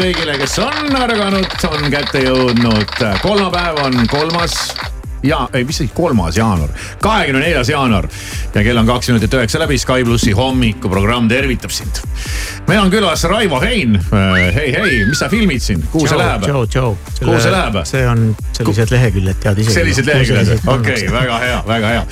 kõigile, kes on ärganud, on kätte jõudnud. kolmapäev on kolmas ja ei, mis see kolmas jaanuar, kahekümne neljas jaanuar ja kell on kaks minutit üheksa läbi. Sky plussi hommikuprogramm tervitab sind. Meil on külas Raivo Hein. hei, hei, mis sa filmid siin, kuhu see läheb? Joe, Joe. Kuhu see läheb? see on sellised leheküljed, tead ise. sellised leheküljed, okei okay,, väga hea, väga hea.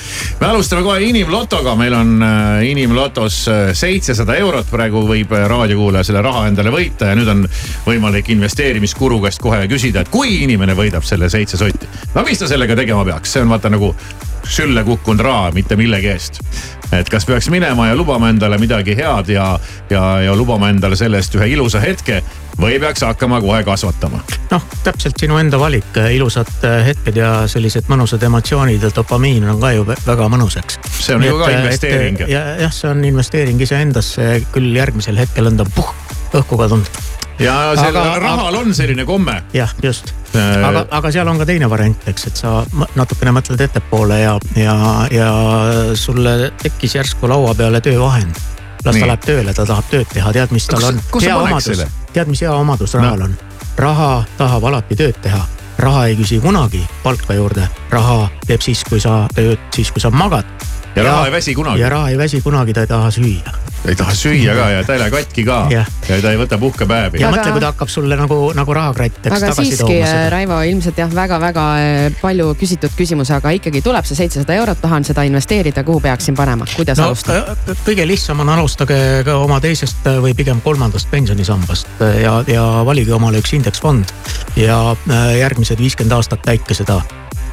me alustame kohe inimlotoga, meil on äh, inimlotos seitsesada eurot, praegu võib äh, raadiokuulaja selle raha endale võita ja nüüd on võimalik investeerimiskuru käest kohe küsida, et kui inimene võidab selle seitse sotti, no mis ta sellega tegema peaks, see on vaata nagu sülle kukkunud raha mitte millegi eest. Et kas peaks minema ja lubama endale midagi head ja, ja, ja lubama endale selle eest ühe ilusa hetke või peaks hakkama kohe kasvatama noh, täpselt sinu enda valik, ilusad äh, hetked ja sellised mõnusad emotsioonid ja dopamiin on ka ju vä- väga mõnus, eks. See on ju ka investeering. ja jah, see on investeering iseendasse, küll järgmisel hetkel on ta puh, õhku kadunud. Ja sellel Aga- rahal on selline komme jah, just. Äh, aga, aga seal on ka teine variant, eks, et sa natukene mõtled ettepoole ja, ja, ja sulle tekkis järsku laua peale töövahend. las Nii. ta läheb tööle, ta tahab tööd teha, tead, mis tal on. hea omadus tead, mis hea omadus rahal on? raha tahab alati tööd teha, raha ei küsi kunagi palka juurde, raha teeb siis, kui sa tööd, siis kui sa magad. Ja raha ei väsi kunagi. ja raha ei väsi kunagi, ta ei taha süüa. ei taha süüa ka ja ta ei lähe katki ka Jah. ja ta ei võta puhkepäevi ja Aga- mõtle, kui ta hakkab sulle nagu, nagu rahakratt, aga tagasi siiski, tooma seda. Raivo, ilmselt jah, väga-väga eh, palju küsitud küsimus, aga ikkagi tuleb see seitsesada eurot, tahan seda investeerida, kuhu peaksin panema, kuidas no alustada? äh, kõige lihtsam on alustage ka oma teisest äh, või pigem kolmandast pensionisambast äh, ja, ja valige omale üks indeksfond ja äh, järgmised viiskümmend aastat täitke seda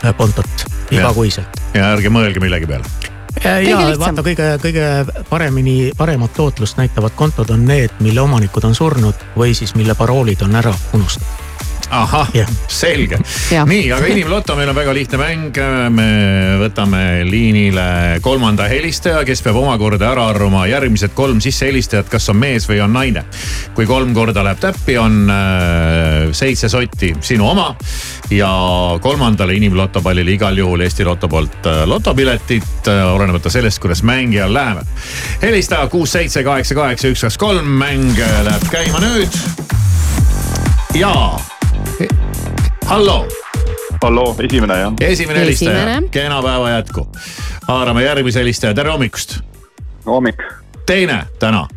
äh, kontot igakuiselt. ja ärge mõelge millegi peale. Ja lihtsam. vaata kõige, kõige paremini, paremat tootlust näitavad kontod on need, mille omanikud on surnud või siis mille paroolid on ära unustatud. Ahah Jah., selge. Jah. nii, aga inimloto meil on väga lihtne mäng. me võtame liinile kolmanda helistaja, kes peab omakorda ära arvama järgmised kolm sissehelistajat, kas on mees või on naine. kui kolm korda läheb täppi, on äh, seitse sotti sinu oma ja kolmandale inimlotopallile igal juhul Eesti Loto poolt äh, lotopiletid, olenemata sellest, kuidas mängijal läheb. helistaja kuus, seitse, kaheksa, kaheksa, üks, kaks, kolm, mäng äh, läheb käima nüüd. jaa, hallo halloo, esimene jah. esimene helistaja kena päeva jätku. haarame järgmise helistaja, tere hommikust. hommik. teine täna.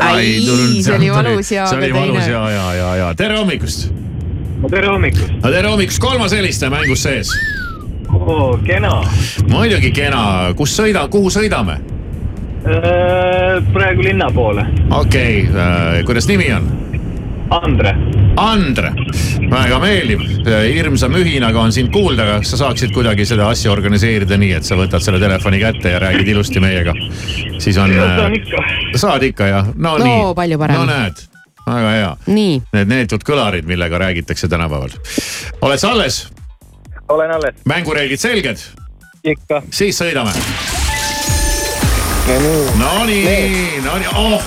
Ai, see oli valus ja see oli valus teine. ja, ja, ja, ja tere hommikust. no tere hommikust no tere hommikust, kolmas helistaja mängus sees. oh,, kena. muidugi kena, kus sõida, kuhu sõidame? praegu linna poole. okei okay,, kuidas nimi on? Andre, Andre, väga meeldiv, hirmsa mühinaga on sind kuulda, kas sa saaksid kuidagi seda asja organiseerida nii, et sa võtad selle telefoni kätte ja räägid ilusti meiega. siis on. saan ikka. saad ikka jah, no, No, nii. palju parem. no näed, väga hea. nii, Need neetud kõlarid, millega räägitakse tänapäeval. oled sa alles? olen alles. mängureeglid selged? ikka. siis sõidame. Nonii, nonii, oh,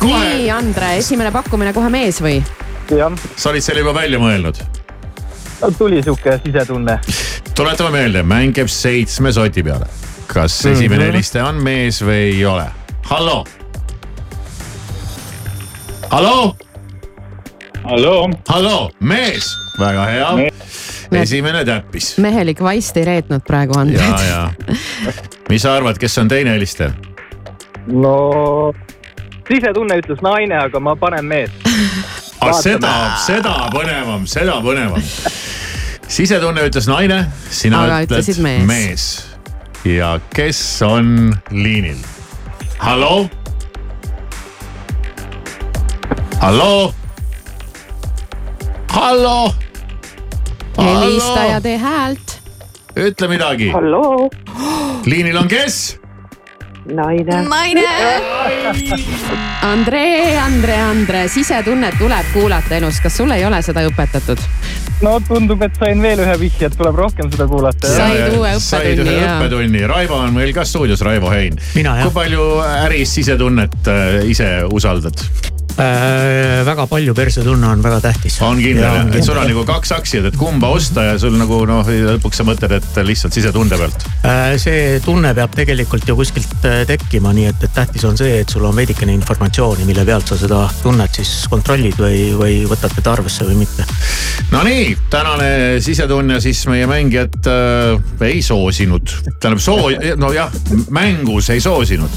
kohe nii, Andre, esimene pakkumine kohe mees või? jah, sa olid selle juba välja mõelnud. tuli sihuke sisetunne. tuletame meelde, mäng käib seitsme soti peale. kas esimene helistaja on mees või ei ole? hallo? hallo? halloo, halloo, mees, väga hea Me-. esimene täppis. mehelik vaist ei reetnud praegu ja, Andret. ja, mis sa arvad, kes on teine helistaja? no sisetunne ütles naine, aga ma panen mees. aga Vaatame. seda, seda põnevam, seda põnevam. sisetunne ütles naine, sina Aga ütled mees. mees. ja kes on liinil? halloo? halloo? halloo? helista ja tee häält. ütle midagi, liinil on kes? naine. naine. Andre, Andre, Andre, sisetunnet tuleb kuulata elus, kas sul ei ole seda õpetatud? no tundub, et sain veel ühe vihje, et tuleb rohkem seda kuulata. Said uue said õppetunni, ühe jaa. õppetunni, Raivo on meil ka stuudios, Raivo Hein. Kui palju äris sisetunnet äh, ise usaldad? äh,. väga palju persetunne on väga tähtis. on kindel jah, et sul on nagu kaks aktsiat, et kumba osta ja sul nagu noh, lõpuks sa mõtled, et lihtsalt sisetunde pealt. Äh, see tunne peab tegelikult ju kuskilt äh, tekkima, nii et, et tähtis on see, et sul on veidikene informatsiooni, mille pealt sa seda tunnet siis kontrollid või, või võtad teda arvesse või mitte. Nonii, tänane sisetunne siis meie mängijat äh, ei soosinud, tähendab soo-, nojah, mängus ei soosinud.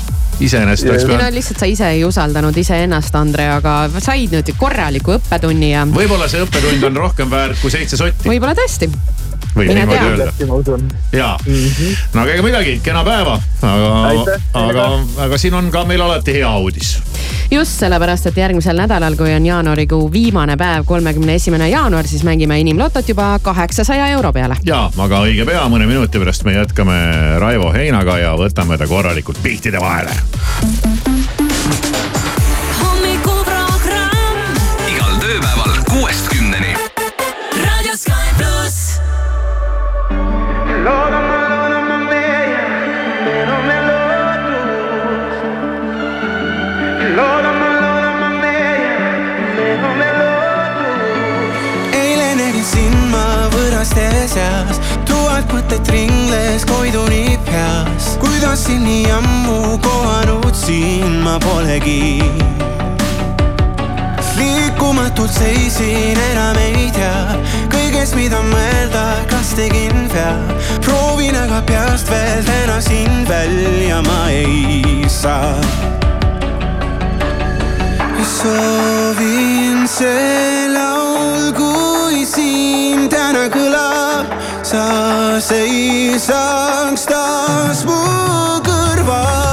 iseenesest oleks pidanud, lihtsalt sa ise ei usaldanud iseennast, Andre, aga said nüüd korraliku õppetunni ja võib-olla see õppetund on rohkem väärt kui seitse sotti, võib-olla tõesti. võib niimoodi öelda. ma usun. ja, no aga ega midagi, kena päeva, aga aga, aga siin on ka meil alati hea uudis just sellepärast, et järgmisel nädalal, kui on jaanuarikuu viimane päev, kolmekümne esimene jaanuar, siis mängime inimlotot juba kaheksasaja euro peale. ja, aga õige pea, mõne minuti pärast me jätkame Raivo Heinaga ja võtame ta korralikult pihtide vahele. Sind võõraste seas, tuhat mõtet ringles koiduni peas. kuidas siin nii ammu kohanud sind ma polegi. liikumatult seisin, enam ei tea kõigest, mida mõelda, kas tegin vea. proovin aga peast veel täna sind välja ma ei saa soovin see laul, kui siin täna kõlab, sa seisaks taas mu kõrval.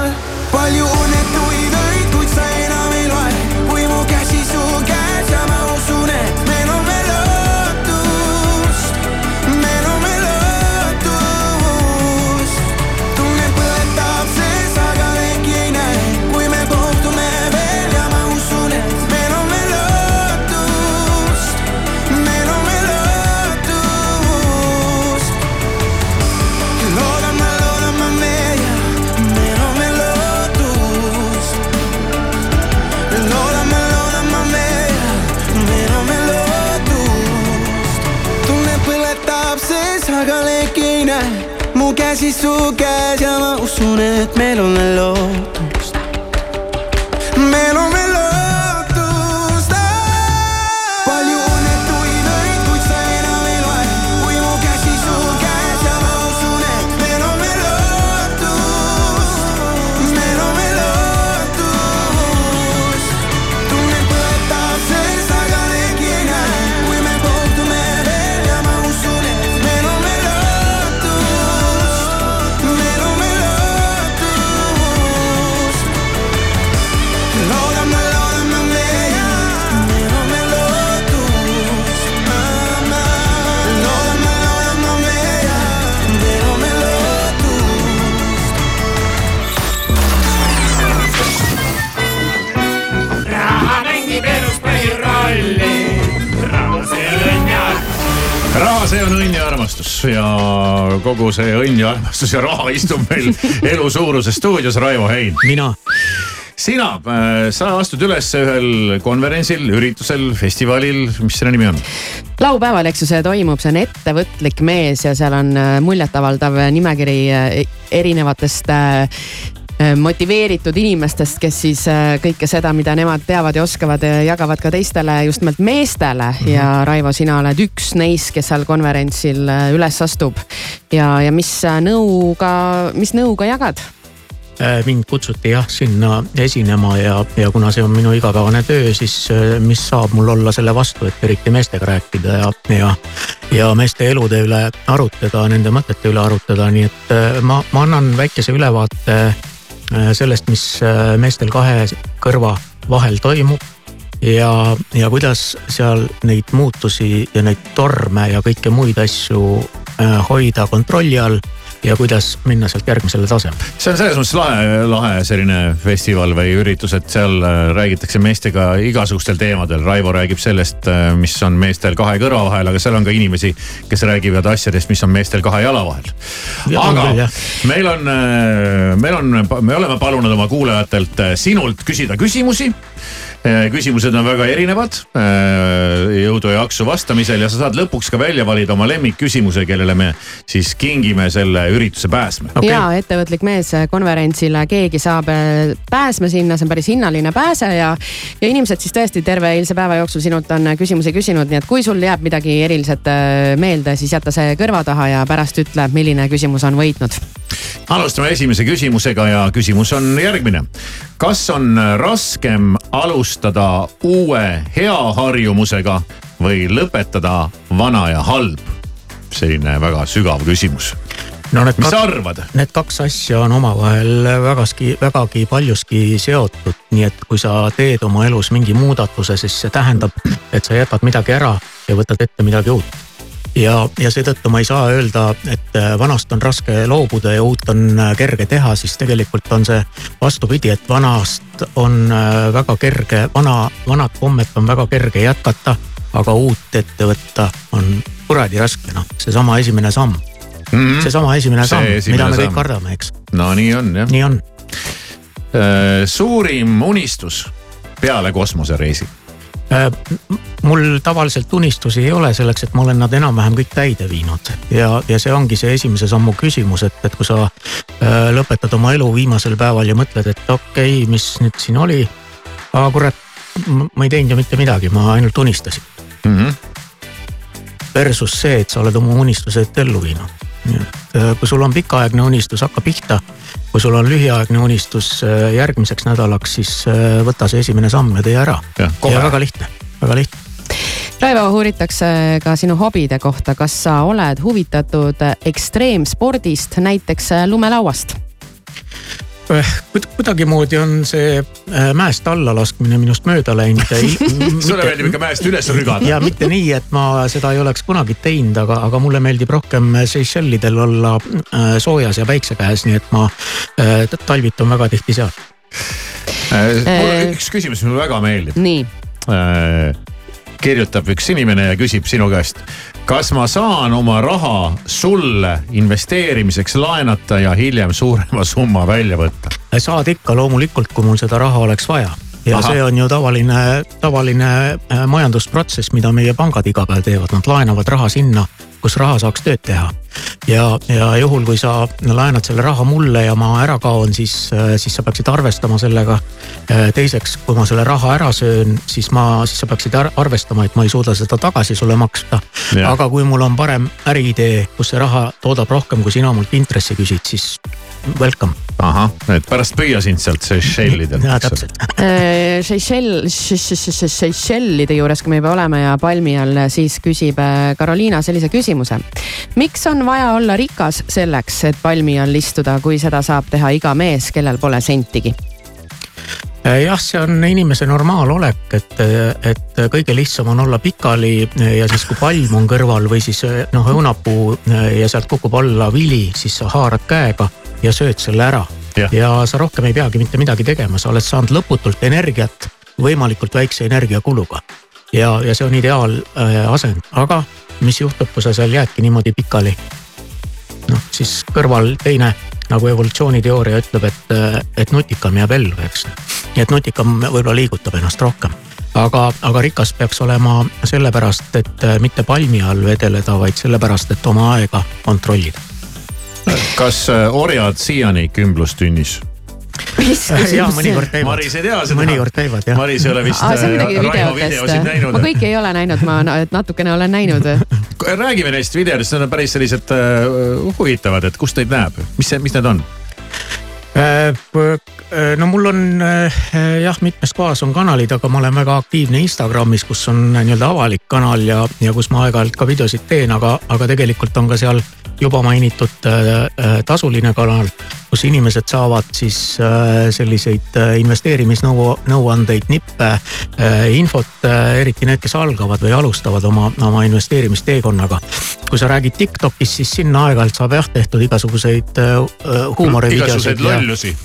Su käes ja ma usun, et meil on veel lootust. See on õnn ja armastus ja kogu see õnn ja armastus ja raha istub meil elu suuruses stuudios, Raivo Hein. mina sina, sa astud üles ühel konverentsil, üritusel, festivalil, mis selle nimi on? laupäeval, eks ju, see toimub, see on ettevõtlik mees ja seal on äh, muljetavaldav nimekiri äh, erinevatest äh, motiveeritud inimestest, kes siis kõike seda, mida nemad teavad ja oskavad, jagavad ka teistele, just nimelt meestele mm. -hmm. ja Raivo, sina oled üks neist, kes seal konverentsil üles astub. ja, ja mis nõuga, mis nõuga jagad? Äh, mind kutsuti jah sinna esinema ja, ja kuna see on minu igapäevane töö, siis äh, mis saab mul olla selle vastu, et eriti meestega rääkida ja, ja. ja meeste elude üle arutada, nende mõtete üle arutada, nii et äh, ma, ma annan väikese ülevaate sellest, mis meestel kahe kõrva vahel toimub ja, ja kuidas seal neid muutusi ja neid torme ja kõiki muid asju hoida kontrolli all ja kuidas minna sealt järgmisele tasemele. see on selles mõttes lahe, lahe selline festival või üritus, et seal äh, räägitakse meestega igasugustel teemadel. Raivo räägib sellest, äh, mis on meestel kahe kõrva vahel, aga seal on ka inimesi, kes räägivad asjadest, mis on meestel kahe jala vahel. aga küll, meil on, äh, meil on, me oleme palunud oma kuulajatelt sinult küsida küsimusi küsimused on väga erinevad. Äh, jõudu ja jaksu vastamisel ja sa saad lõpuks ka välja valida oma lemmikküsimuse, kellele me siis kingime selle ürituse pääsme okay.. ja ettevõtlik mees konverentsile, keegi saab äh, pääsme sinna, see on päris hinnaline pääse ja, ja inimesed siis tõesti terve eilse päeva jooksul sinult on küsimusi küsinud, nii et kui sul jääb midagi eriliselt meelde, siis jäta see kõrva taha ja pärast ütle, milline küsimus on võitnud. Alustame esimese küsimusega ja küsimus on järgmine. kas on raskem alustada uue hea harjumusega või lõpetada vana ja halb? selline väga sügav küsimus no mis sa arvad? Need kaks asja on omavahel vägaski, vägagi paljuski seotud, nii et kui sa teed oma elus mingi muudatuse, siis see tähendab, et sa jätad midagi ära ja võtad ette midagi uut ja, ja seetõttu ma ei saa öelda, et äh, vanast on raske loobuda ja uut on äh, kerge teha, siis tegelikult on see vastupidi, et vanast on äh, väga kerge, vana, vanat kommet on väga kerge jätkata, aga uut ette võtta on kuradi raske, noh, seesama esimene samm mm -hmm.. seesama esimene see samm, mida me samm. kõik kardame, eks. no nii on jah. nii on. suurim unistus peale kosmosereisi mul tavaliselt unistusi ei ole selleks, et ma olen nad enam-vähem kõik täide viinud ja, ja see ongi see esimese sammu küsimus, et, et kui sa äh, lõpetad oma elu viimasel päeval ja mõtled, et okei okay,, mis nüüd siin oli. aga kurat, ma ei teinud ju mitte midagi, ma ainult unistasin mm. -hmm. Versus see, et sa oled oma unistused ellu viinud nii et äh, kui sul on pikaaegne unistus, hakka pihta. Kui sul on lühiaegne unistus äh, järgmiseks nädalaks, siis äh, võta see esimene samm ja tee ära. ja väga lihtne, väga lihtne. Raivo, uuritakse ka sinu hobide kohta, kas sa oled huvitatud ekstreemspordist, näiteks lumelauast? Kuidagimoodi on see äh, mäest alla laskmine minust mööda läinud sulle meeldib ikka mäest üles rügada. ja mitte nii, et ma seda ei oleks kunagi teinud, aga, aga mulle meeldib rohkem Seychellidel olla äh, soojas ja päikse käes, nii et ma äh, talvitan väga tihti seal. mul üks küsimus, mis mulle väga meeldib. nii kirjutab üks inimene ja küsib sinu käest kas ma saan oma raha sulle investeerimiseks laenata ja hiljem suurema summa välja võtta? saad ikka loomulikult, kui mul seda raha oleks vaja ja Aha. see on ju tavaline, tavaline äh, majandusprotsess, mida meie pangad iga päev teevad, nad laenavad raha sinna, kus raha saaks tööd teha. ja, ja juhul, kui sa laenad selle raha mulle ja ma ära kaon, siis, äh, siis sa peaksid arvestama sellega. Äh, teiseks, kui ma selle raha ära söön, siis ma, siis sa peaksid arvestama, et ma ei suuda seda tagasi sulle maksta. aga kui mul on parem äriidee, kus see raha toodab rohkem, kui sina mult intressi küsid, siis welcome. ahah, et pärast püüa sind sealt Seychellidelt. jaa, täpselt Seychell, Seychellide juures, kui me juba oleme ja palmi all, siis küsib Karoliina sellise küsimuse. Miks on vaja olla rikas selleks, et palmi all istuda, kui seda saab teha iga mees, kellel pole sentigi? jah, see on inimese normaalolek, et, et kõige lihtsam on olla pikali ja siis, kui palm on kõrval või siis noh, õunapuu ja sealt kukub alla vili, siis sa haarad käega ja sööd selle ära. ja sa rohkem ei peagi mitte midagi tegema, sa oled saanud lõputult energiat võimalikult väikse energiakuluga. ja, ja see on ideaalasend äh,, aga mis juhtub, kui sa seal jäädki niimoodi pikali. noh, siis kõrval teine nagu evolutsiooniteooria ütleb, et, et nutikam jääb ellu, eks. nii et nutikam võib-olla liigutab ennast rohkem aga, aga rikas peaks olema sellepärast, et mitte palmi all vedeleda, vaid sellepärast, et oma aega kontrollida. kas äh, orjad siiani kümblustunnis? Ja mõnikord käivad. Maris ei tea seda. mõnikord käivad jah. Maris ei ole vist aa, sa äh, midagi Raivo videosid näinud. ma kõiki ei ole näinud, ma natukene olen näinud. räägime neist videodest, need on päris sellised uh, huvitavad, et kust neid näeb, mis see, mis need on? Äh, no mul on jah, mitmes kohas on kanalid, aga ma olen väga aktiivne Instagramis, kus on nii-öelda avalik kanal ja, ja kus ma aeg-ajalt ka videosid teen, aga, aga tegelikult on ka seal juba mainitud tasuline kanal, kus inimesed saavad siis selliseid investeerimisnõu, nõuandeid, nippe, infot, eriti need, kes algavad või alustavad oma, oma investeerimisteekonnaga. kui sa räägid Tiktokis, siis sinna aeg-ajalt saab jah tehtud igasuguseid huumorivideosid. igasuguseid lollusi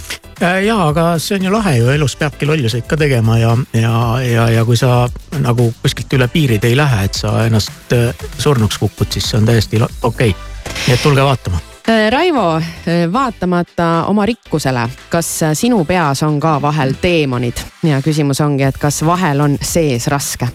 ja, aga see on ju lahe ju, elus peabki lolluseid ka tegema ja, ja, ja, ja kui sa nagu kuskilt üle piiride ei lähe, et sa ennast surnuks kukud, siis see on täiesti okei okay nii et tulge vaatama. Raivo, vaatamata oma rikkusele, kas sinu peas on ka vahel teemonid ja küsimus ongi, et kas vahel on sees raske?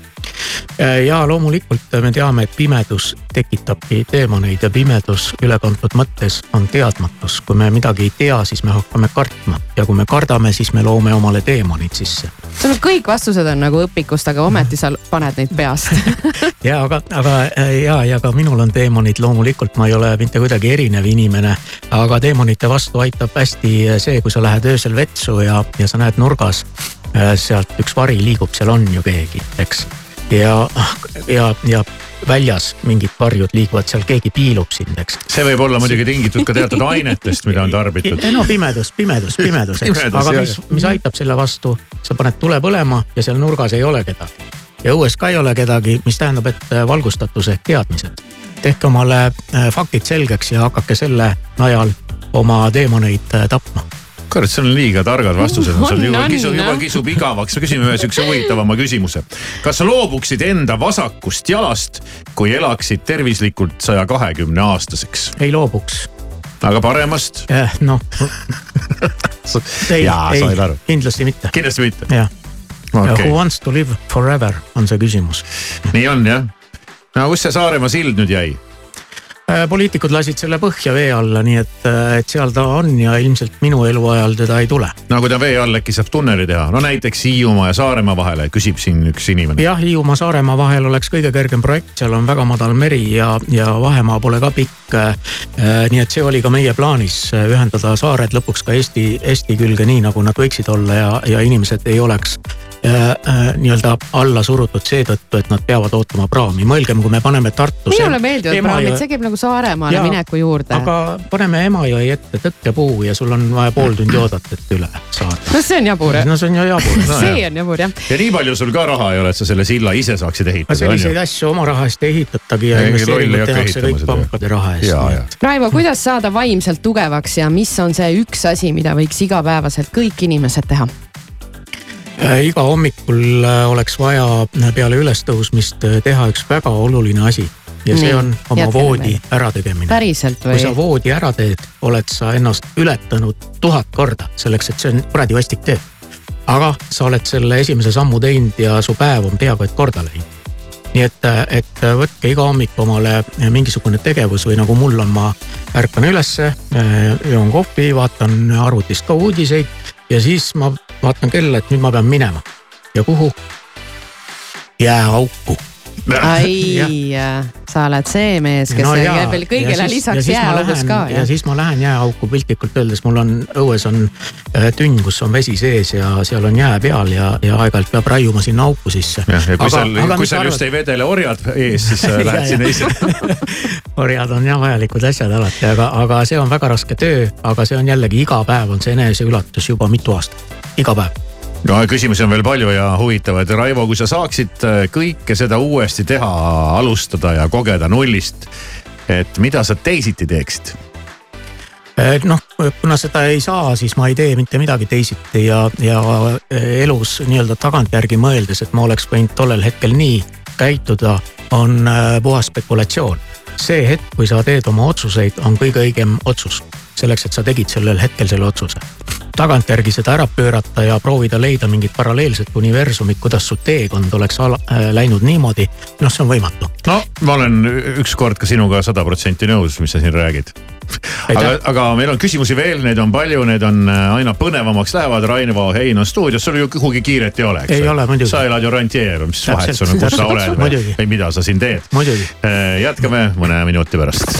Ja loomulikult me teame, et pimedus tekitabki teemoneid ja pimedus ülekantud mõttes on teadmatus. kui me midagi ei tea, siis me hakkame kartma ja kui me kardame, siis me loome omale teemonid sisse. sul kõik vastused on nagu õpikust, aga ometi sa paned neid peast ja aga, aga ja, ja ka minul on teemonid, loomulikult ma ei ole mitte kuidagi erinev inimene. aga teemonite vastu aitab hästi see, kui sa lähed öösel vetsu ja, ja sa näed nurgas sealt üks vari liigub, seal on ju keegi, eks ja, ja, ja väljas mingid varjud liiguvad, seal keegi piilub sind, eks. see võib olla muidugi tingitud ka teatud ainetest, mida on tarbitud. no pimedus, pimedus, pimedus, eks, aga mis, mis aitab selle vastu, sa paned tule põlema ja seal nurgas ei ole kedagi. ja õues ka ei ole kedagi, mis tähendab, et valgustatus ehk teadmised. tehke omale äh, faktid selgeks ja hakake selle najal oma teemoneid äh, tapma kurat, sul on liiga targad vastused on sul juba kisub, juba kisub igavaks. me küsime ühe siukse huvitavama küsimuse. kas sa loobuksid enda vasakust jalast, kui elaksid tervislikult saja kahekümne aastaseks? ei loobuks. aga paremast eh,? noh ei, ei, kindlasti mitte. kindlasti mitte? jah okay.. Who wants to live forever on see küsimus. nii on jah. no kus see Saaremaa sild nüüd jäi? Äh, poliitikud lasid selle põhja vee alla, nii et, äh, et seal ta on ja ilmselt minu eluajal teda ei tule. no kui ta vee all äkki saab tunneli teha, no näiteks Hiiumaa ja Saaremaa vahele, küsib siin üks inimene. jah, Hiiumaa, Saaremaa vahel oleks kõige kergem projekt, seal on väga madal meri ja, ja vahemaa pole ka pikk. Äh, nii et see oli ka meie plaanis, ühendada saared lõpuks ka Eesti, Eesti külge, nii nagu nad võiksid olla ja, ja inimesed ei oleks nii-öelda alla surutud seetõttu, et nad peavad ootama praami. mõelgem, kui me paneme Tartus. minule meeldivad praamid, see käib nagu Saaremaale ja, mineku juurde. aga paneme Emajõe ette tõkkepuu ja sul on vaja pool tundi oodata, et üle saada. no see on jabur no see on ju jabur no, see on jabur jah. ja nii palju sul ka raha ei ole, et sa selle silla ise saaksid ehitada. selliseid asju oma raha eest ei ehitatagi ja investeeringud tehakse kõik pankade raha eest. Raivo, kuidas saada vaimselt tugevaks ja mis on see üks asi, mida võiks igapäevaselt kõik inimesed teha? Äh, iga hommikul äh, oleks vaja peale ülestõusmist äh, teha üks väga oluline asi ja see on oma Jätkime voodi ärategemine. päriselt või? kui sa voodi ära teed, oled sa ennast ületanud tuhat korda, selleks et see on kuradi vastik töö. aga sa oled selle esimese sammu teinud ja su päev on peaaegu et korda läinud. nii et, et võtke iga hommik omale mingisugune tegevus või nagu mul on, ma ärkan ülesse, joon kohvi, vaatan arvutist ka uudiseid ja siis ma vaatan kella, et nüüd ma pean minema ja kuhu? jääauku. Ai, sa oled see mees, kes no jää veel kõigele lisaks jääaudus ka. ja siis ma lähen jääauku piltlikult öeldes, mul on õues on äh, tünn, kus on vesi sees ja seal on jää peal ja, ja aeg-ajalt peab raiuma sinna auku sisse. jah, ja kui aga, seal, kui seal just ei vedele orjad ees, siis lähed sinna ise. Orjad on jah vajalikud asjad alati, aga, aga see on väga raske töö, aga see on jällegi iga päev on see eneseületus juba mitu aastat, iga päev no küsimusi on veel palju ja huvitavaid. Raivo, kui sa saaksid äh, kõike seda uuesti teha, alustada ja kogeda nullist, et mida sa teisiti teeksid? Noh, kuna seda ei saa, siis ma ei tee mitte midagi teisiti ja, ja äh, elus nii-öelda tagantjärgi mõeldes, et ma oleks võinud tollel hetkel nii käituda on äh, puhas spekulatsioon. see hetk, kui sa teed oma otsuseid, on kõige õigem otsus selleks, et sa tegid sellel hetkel selle otsuse. tagantjärgi seda ära pöörata ja proovida leida mingit paralleelset universumit, kuidas su teekond oleks ala, äh, läinud niimoodi, noh, see on võimatu. no ma olen ükskord ka sinuga sada protsenti nõus, mis sa siin räägid. aga, aga meil on küsimusi veel, neid on palju, need on äh, aina põnevamaks lähevad. Raivo Hein on stuudios, sul ju kuhugi kiiret ei ole, eks ei ole muidugi. sa elad ju rantjeerul, mis vahet sul on, kus sa oled või, või mida sa siin teed. Äh, jätkame mõne minuti pärast.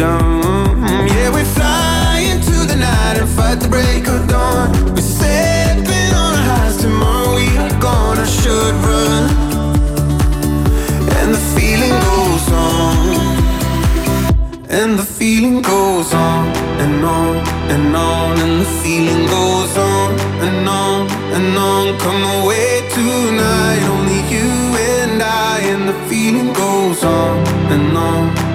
freedom. Yeah, we fly into the night and fight the break of dawn. We're stepping on our highs. Tomorrow we are gonna should run, and the feeling goes on. And the feeling goes on and on and on, and the feeling goes on and on and on. Come away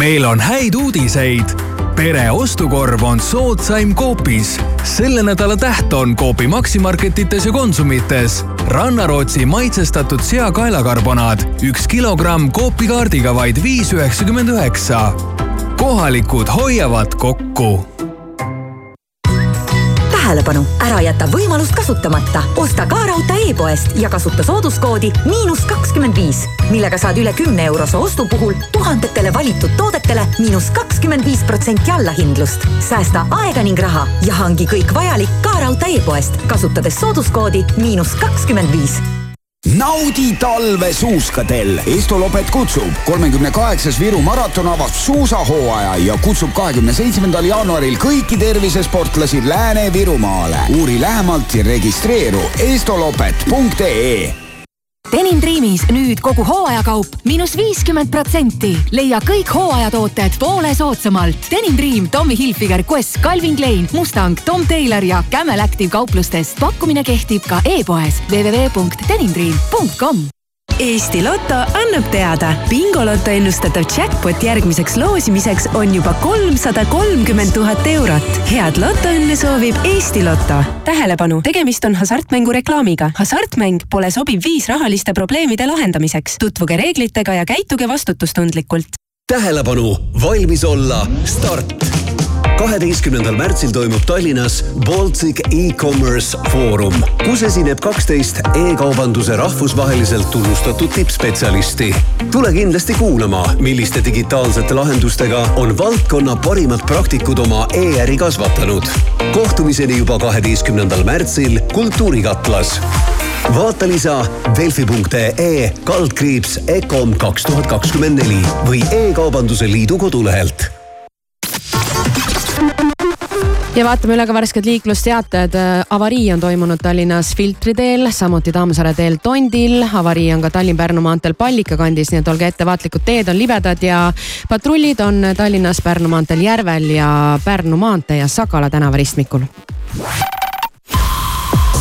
meil on häid uudiseid. pere ostukorv on soodsaim Coopis. selle nädala täht on Coopi Maximarketites ja Konsumites. rannarootsi maitsestatud seakaelakarbonaad, üks kilogramm Coopi kaardiga vaid viis üheksakümmend üheksa. kohalikud hoiavad kokku tähelepanu, ära jäta võimalust kasutamata. osta ka raudtee e-poest ja kasuta sooduskoodi miinus kakskümmend viis, millega saad üle kümne eurose ostu puhul tuhandetele valitud toodetele miinus kakskümmend viis protsenti allahindlust. säästa aega ning raha ja hangi kõik vajalik ka raudtee e-poest, kasutades sooduskoodi miinus kakskümmend viis naudi talve suuskadel. Estolopet kutsub. kolmekümne kaheksas Viru maraton avab suusahooaja ja kutsub kahekümne seitsmendal jaanuaril kõiki tervisesportlasi Lääne-Virumaale. uuri lähemalt ja registreeru estolopet.ee Denim Dreamis nüüd kogu hooajakaup miinus viiskümmend protsenti. leia kõik hooajatooted poole soodsamalt. Denim Dream, Tommy Hilfiger, Quest, Calvin Klein, Mustang, Tom Taylor ja Camel Active kauplustest. pakkumine kehtib ka e-poes www.denimdream.com Eesti Loto annab teada, bingoloto ennustatav jackpot järgmiseks loosimiseks on juba kolmsada kolmkümmend tuhat eurot. head lotoõnne soovib Eesti Loto. tähelepanu, tegemist on hasartmängu reklaamiga. hasartmäng pole sobiv viis rahaliste probleemide lahendamiseks. tutvuge reeglitega ja käituge vastutustundlikult. tähelepanu, valmis olla, start kaheteistkümnendal märtsil toimub Tallinnas Baltic e-commerce foorum, kus esineb kaksteist e-kaubanduse rahvusvaheliselt tunnustatud tippspetsialisti. tule kindlasti kuulama, milliste digitaalsete lahendustega on valdkonna parimad praktikud oma e-äri kasvatanud. kohtumiseni juba kaheteistkümnendal märtsil Kultuurikatlas vaata lisa delfi.ee kaldkriips EKOM kaks tuhat kakskümmend neli või E-kaubanduse Liidu kodulehelt ja vaatame üle ka värsked liiklusteated. avarii on toimunud Tallinnas Filtri teel, samuti Tammsaare teel Tondil. avarii on ka Tallinn-Pärnu maanteel Pallika kandis, nii et olge ettevaatlikud, teed on libedad ja patrullid on Tallinnas Pärnu maanteel Järvel ja Pärnu maantee ja Sakala tänava ristmikul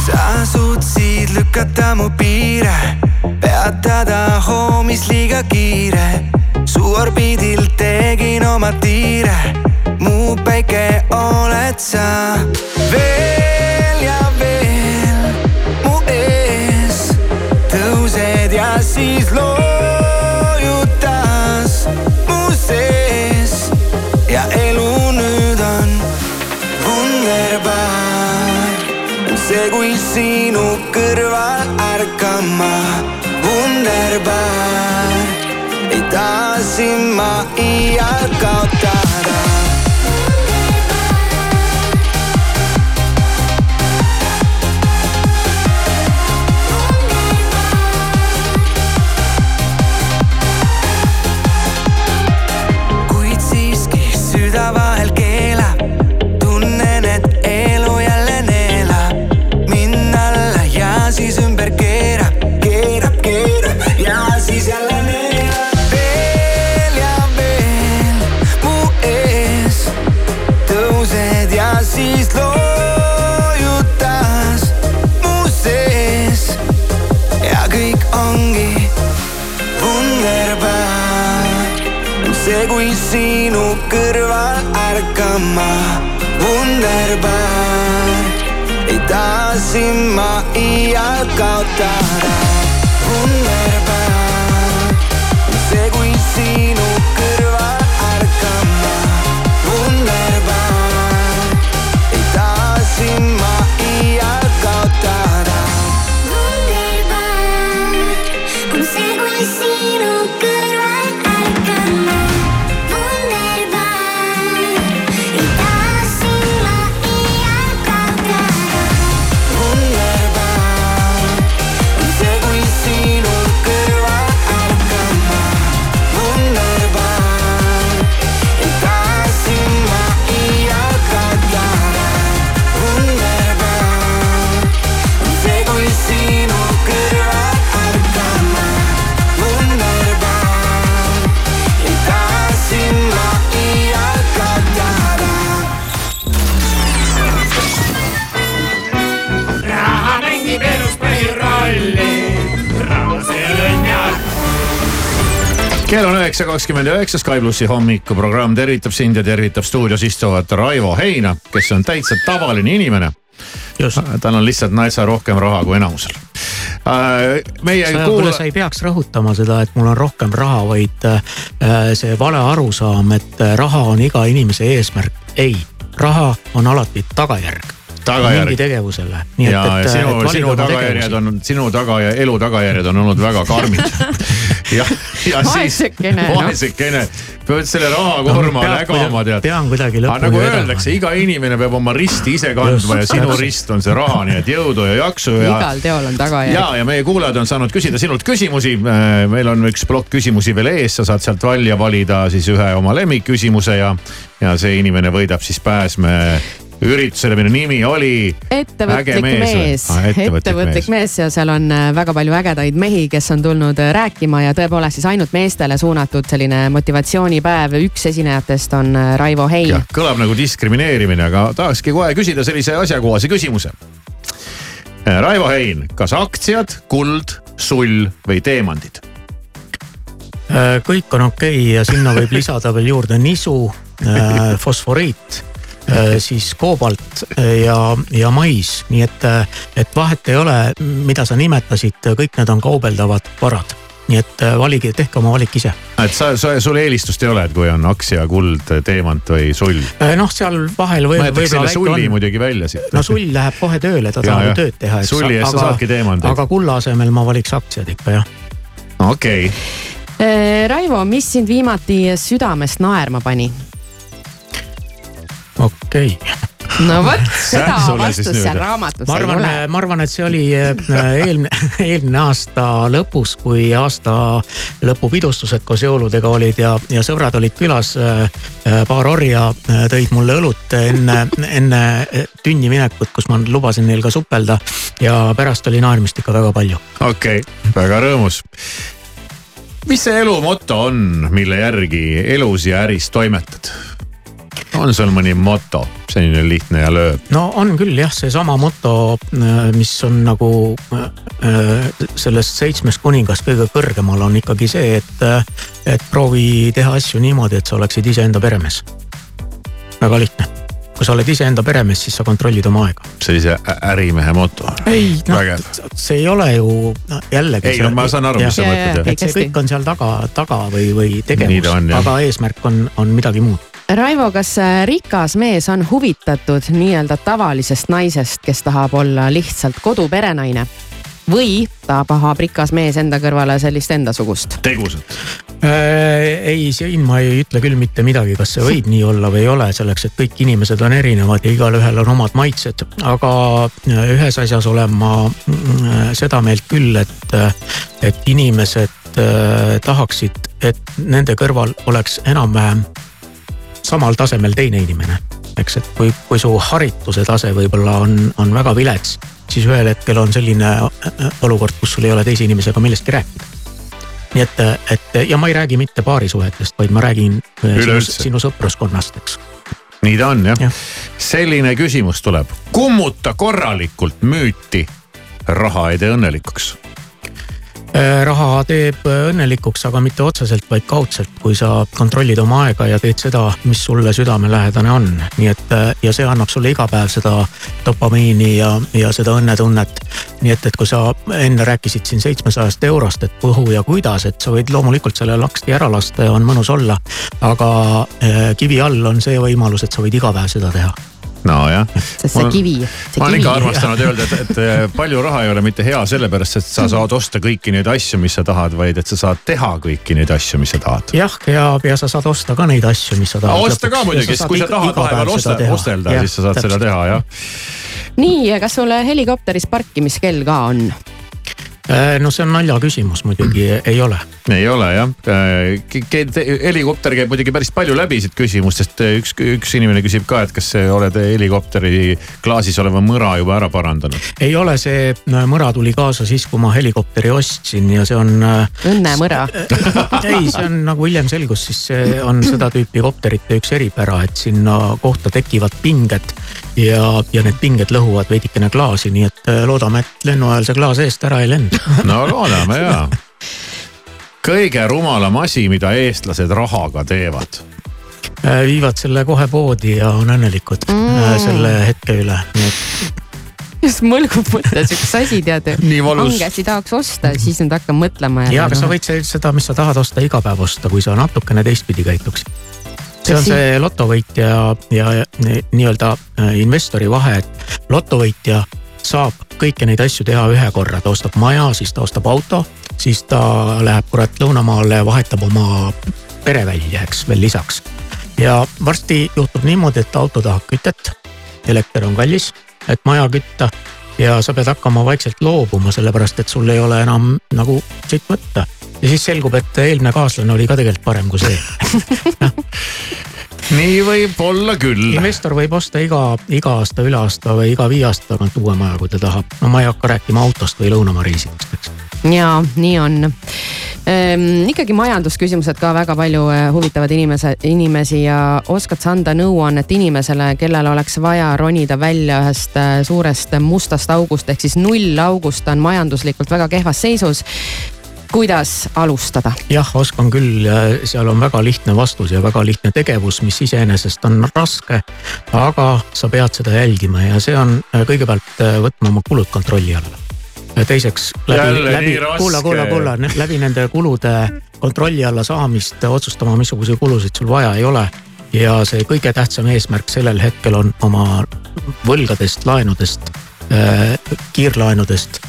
sa suutsid lükata mu piire, peatada hoomis liiga kiire. su orbiidil tegin oma tiire, mu päike oled sa. veel ja veel mu ees tõused ja siis loojutas mu sees ja elu nüüd on wunderbar see, kui sinu kõrval ärkama wunderbar. ei taha sind ma iial kaotada. Ärkama wunderbar. ei taha sind ma iial kaotada. Wunderbar. Kell on üheksa kakskümmend üheksa, Sky plussi hommikuprogramm tervitab sind ja tervitab stuudios istuvat Raivo Heina, kes on täitsa tavaline inimene. tal on lihtsalt natsa rohkem raha kui enamusel äh, meie sa, kuula- sa ei peaks rõhutama seda, et mul on rohkem raha, vaid äh, see vale arusaam, et äh, raha on iga inimese eesmärk. ei, raha on alati tagajärg. Tagajärg. mingi tegevusele. ja, ja sinu, sinu tagajärjed on, sinu taga ja elu tagajärjed on olnud väga karmid ja, ja siis Vaesekene, noh. vaesekene, pead selle rahakoorma peab lägama kuidagi- tead. pean kuidagi lõpuni nagu vedama. öeldakse, iga inimene peab oma risti ise kandma ja sinu rist on see raha, nii et jõudu ja jaksu ja. igal teol on tagajärg. ja, ja meie kuulajad on saanud küsida sinult küsimusi. meil on üks plokk küsimusi veel ees, sa saad sealt välja valida siis ühe oma lemmikküsimuse ja, ja see inimene võidab siis pääsme üritusele, mille nimi oli. ettevõtlik mees mees, Ah, ettevõtlik ettevõtlik mees ja seal on äh, väga palju ägedaid mehi, kes on tulnud äh, rääkima ja tõepoolest siis ainult meestele suunatud selline motivatsioonipäev. üks esinejatest on äh, Raivo Hein. kõlab nagu diskrimineerimine, aga tahakski kohe küsida sellise asjakohase küsimuse. Raivo Hein, kas aktsiad, kuld, sull või teemandid? Kõik on okei okay ja sinna võib lisada veel juurde nisu, fosforiit, siis koobalt äh, ja, ja mais, nii et, äh, et vahet ei ole, mida sa nimetasid, kõik need on kaubeldavad varad nii et äh, valige, tehke oma valik ise. et sa, sa, sul eelistust ei ole, et kui on aktsia, kuld, teemant või sull? noh, seal vahel võib, ma jätaks selle sulli on. muidugi välja siit. no sull läheb kohe tööle, ta tahab ju tööd teha. Sulli eest sa saadki teemanteid. aga kulla asemel ma valiks aktsiad ikka jah. okei okay., Äh, Raivo, mis sind viimati südamest naerma pani? Okei okay.. no vot, seda vastust seal raamatus ma ei arvan ole., ma arvan, et see oli äh, eelmine, eelmine aasta lõpus, kui aasta lõpupidustused koos jõuludega olid ja, ja sõbrad olid külas. paar orja äh, tõid mulle õlut enne, enne tünni minekut, kus ma lubasin neil ka supelda ja pärast oli naermist ikka väga palju. okei okay., väga rõõmus. mis see elu moto on, mille järgi elus ja äris toimetad? On sul mõni moto, selline lihtne ja lööb? no on küll jah, seesama moto, mis on nagu äh, sellest seitsmest kuningast kõige kõrgemal on ikkagi see, et, et proovi teha asju niimoodi, et sa oleksid iseenda peremees. väga lihtne, kui sa oled iseenda peremees, siis sa kontrollid oma aega. sellise ärimehe moto. ei noh see ei ole ju no, jällegi. Ei, no ma saan aru, mis sa mõtled, et see kõik on seal taga, taga või, või tegevus aga eesmärk on, on midagi muud. Raivo, kas äh, rikas mees on huvitatud nii-öelda tavalisest naisest, kes tahab olla lihtsalt koduperenaine? või tahab rikas mees enda kõrvale sellist endasugust? tegusat. Äh, ei, siin ma ei ütle küll mitte midagi, kas see võib nii olla või ei ole, selleks et kõik inimesed on erinevad ja igalühel on omad maitsed. aga äh, ühes asjas olen ma mm, seda meelt küll, et, et inimesed äh, tahaksid, et nende kõrval oleks enam-vähem samal tasemel teine inimene. eks, et kui, kui su harituse tase võib-olla on, on väga vilets, siis ühel hetkel on selline äh, olukord, kus sul ei ole teise inimesega millestki rääkida nii et, et ja ma ei räägi mitte paarisuhetest, vaid ma räägin äh, sinu, Üleüldse. sinu sõpruskonnast, eks. nii ta on jah ja.. selline küsimus tuleb, kummuta korralikult müüti. raha ei tee õnnelikuks. Äh, raha teeb õnnelikuks, aga mitte otseselt, vaid kaudselt, kui sa kontrollid oma aega ja teed seda, mis sulle südamelähedane on. nii et äh, ja see annab sulle iga päev seda dopamiini ja, ja seda õnnetunnet. nii et, et kui sa enne rääkisid siin seitsmesajast eurost, et kuhu ja kuidas, et sa võid loomulikult selle laksti ära lasta ja on mõnus olla. aga kivi all on see võimalus, et sa võid iga päev seda teha nojah. sest see kivi, see ma olen ikka. armastanud öelda, et, et palju raha ei ole mitte hea sellepärast, et sa saad osta kõiki neid asju, mis sa tahad, vaid et sa saad teha kõiki neid asju, mis sa tahad. jah, ja, ja sa saad osta ka neid asju, mis sa tahad. osta ka muidugi, sest kui sa tahad vahepeal osta, ostelda, siis sa saad seda teha jah. nii, kas sul helikopteris parkimiskell ka on? No see on nalja küsimus muidugi, ei ole. ei ole jah, helikopter käib muidugi päris palju läbi siit küsimustest, üks, üks inimene küsib ka, et kas oled helikopteri klaasis oleva mõra juba ära parandanud. ei ole, see mõra tuli kaasa siis, kui ma helikopteri ostsin ja see on. õnnemõra. ei, see on nagu hiljem selgus, siis see on seda tüüpi kopterite üks eripära, et sinna kohta tekivad pinged ja, ja need pinged lõhuvad veidikene klaasi, nii et äh, loodame, et lennu ajal see klaas eest ära ei lenda. No loodame ja. kõige rumalam asi, mida eestlased rahaga teevad. Äh, viivad selle kohe poodi ja on õnnelikud mm. selle hetke üle, nii et just mõlgub mõte siukest asi, tead. Valus. angesi tahaks osta, siis nüüd hakkad mõtlema. ja, aga sa võid seda, mis sa tahad osta, iga päev osta, kui sa natukene teistpidi käituksid. see on see lotovõitja ja, ja ni- nii-öelda äh, investori vahe, et lotovõitja saab kõiki neid asju teha ühe korra, ta ostab maja, siis ta ostab auto, siis ta läheb kurat lõunamaale ja vahetab oma pere välja, eks veel lisaks. ja varsti juhtub niimoodi, et auto tahab kütet, elekter on kallis, et maja kütta ja sa pead hakkama vaikselt loobuma, sellepärast et sul ei ole enam nagu siit võtta. ja siis selgub, et eelmine kaaslane oli ka tegelikult parem kui see. nii võib olla küll. investor võib osta iga, iga aasta, üle aasta või iga viie aasta tagant uue maja, kui ta tahab. no ma ei hakka rääkima autost või lõunamaa reisidest, eks. ja nii on ehm,. ikkagi majandusküsimused ka väga palju eh, huvitavad inimese, inimesi ja oskad sa anda nõuannet inimesele, kellel oleks vaja ronida välja ühest eh, suurest mustast august ehk siis nullaugust, on majanduslikult väga kehvas seisus. Kuidas alustada? jah, oskan küll, seal on väga lihtne vastus ja väga lihtne tegevus, mis iseenesest on raske. aga sa pead seda jälgima ja see on äh, kõigepealt äh, võtma oma kulud kontrolli alla. teiseks läbi, läbi kuula, kuula, kuula, läbi nende kulude kontrolli alla saamist otsustama, missuguseid kulusid sul vaja ei ole. ja see kõige tähtsam eesmärk sellel hetkel on oma võlgadest, laenudest, kiirlaenudest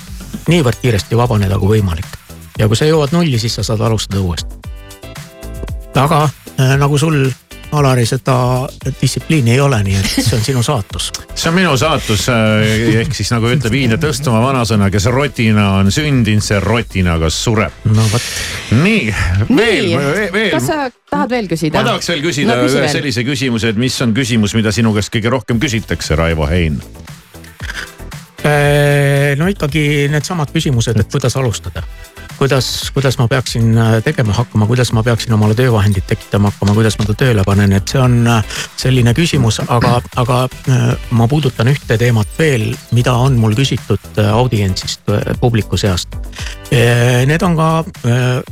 niivõrd kiiresti vabaneda kui võimalik. Ja kui sa jõuad nulli, siis sa saad alustada uuesti. aga äh, nagu sul, Alari, seda distsipliini ei ole, nii et see on sinu saatus. see on minu saatus äh, ehk siis nagu ütleb Hiina Tõstamaa vanasõna, kes rotina on sündinud, see rotina ka sureb. no vot. nii, veel, veel. kas sa tahad veel küsida? ma tahaks veel küsida no, küsi ühe veel. sellise küsimuse, et mis on küsimus, mida sinu käest kõige rohkem küsitakse, Raivo Hein? Äh, no ikkagi needsamad küsimused, et kuidas alustada. kuidas, kuidas ma peaksin äh, tegema hakkama, kuidas ma peaksin omale töövahendid tekitama hakkama, kuidas ma ta tööle panen, et see on äh, selline küsimus, aga, aga ma puudutan ühte teemat veel, mida on mul küsitud audientsist, publiku seast. Need on ka,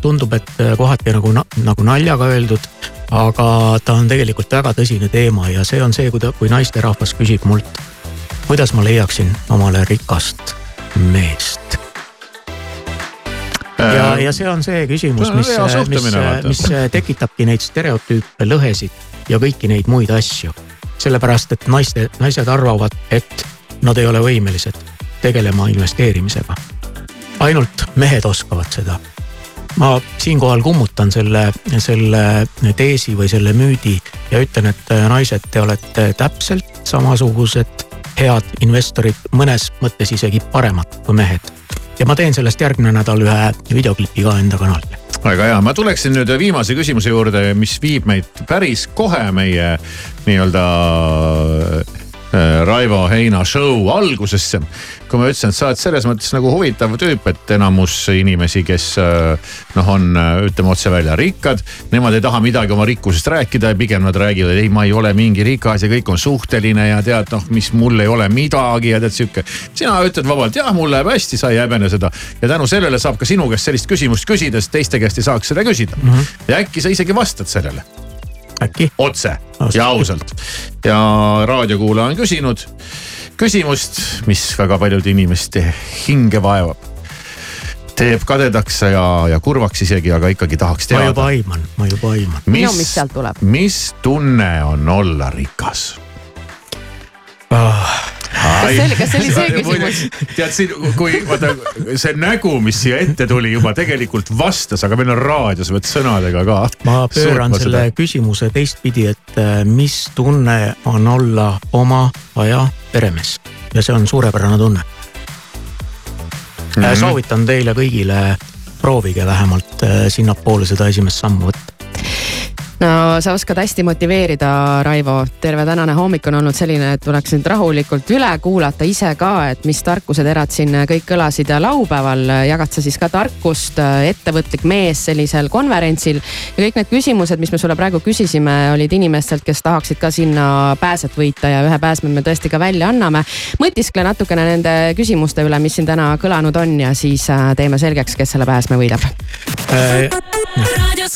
tundub, et kohati nagu, nagu naljaga öeldud, aga ta on tegelikult väga tõsine teema ja see on see, kui naisterahvas küsib mult kuidas ma leiaksin omale rikast meest? ja, ja see on see küsimus, mis mis mis tekitabki neid stereotüüpe, lõhesid ja kõiki neid muid asju. sellepärast, et naiste, naised arvavad, et nad ei ole võimelised tegelema investeerimisega. ainult mehed oskavad seda ma siinkohal kummutan selle, selle teesi või selle müüdi ja ütlen, et äh, naised, te olete täpselt samasugused head investorid, mõnes mõttes isegi paremad kui mehed. ja ma teen sellest järgmine nädal ühe videoklipi ka enda kanalile. väga hea, ma tuleksin nüüd viimase küsimuse juurde, mis viib meid päris kohe meie nii-öelda Raivo Heina show algusesse. kui ma ütlesin, et sa oled selles mõttes nagu huvitav tüüp, et enamus inimesi, kes äh, noh, on äh, ütleme otse välja rikkad, nemad ei taha midagi oma rikkusest rääkida ja pigem nad räägivad, et ei, ma ei ole mingi rikas ja kõik on suhteline ja tead noh, mis mul ei ole midagi ja tead sihuke. sina ütled vabalt, jah, mul läheb hästi, sa ei häbene seda ja tänu sellele saab ka sinu käest sellist küsimust küsida, sest teiste käest ei saaks seda küsida mm. -hmm. ja äkki sa isegi vastad sellele äkki? otse ja ausalt ja raadiokuulaja on küsinud küsimust, mis väga paljude inimeste hinge vaevab. teeb kadedaks ja, ja kurvaks isegi, aga ikkagi tahaks ma juba teada. aiman, ma juba aiman. no mis sealt tuleb? mis tunne on olla rikas? Kas see oli, kas see oli see küsimus? tead siin, kui vaata see nägu, mis siia ette tuli juba tegelikult vastas, aga meil on raadio, sa pead sõnadega ka. ma pööran selle küsimuse teistpidi, et äh, mis tunne on olla oma aja peremees ja see on suurepärane tunne mm. -hmm. soovitan teile kõigile, proovige vähemalt äh, sinnapoole seda esimest sammu võtta. No sa oskad hästi motiveerida, Raivo. terve tänane hommik on olnud selline, et tuleks nüüd rahulikult üle kuulata ise ka, et mis tarkuseterad siin kõik kõlasid ja laupäeval jagad sa siis ka tarkust, ettevõtlik mees sellisel konverentsil. ja kõik need küsimused, mis me sulle praegu küsisime, olid inimestelt, kes tahaksid ka sinna pääset võita ja ühe pääsme me tõesti ka välja anname. mõtiskle natukene nende küsimuste üle, mis siin täna kõlanud on ja siis äh, teeme selgeks, kes selle pääsme võidab. Radio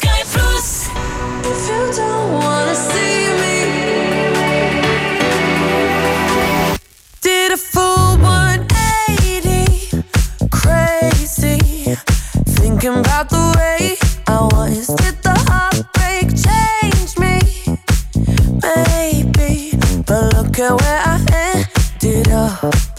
did a full 180, crazy, thinking about the way I was. Did the heartbreak change me? Maybe, but look at where I ended up.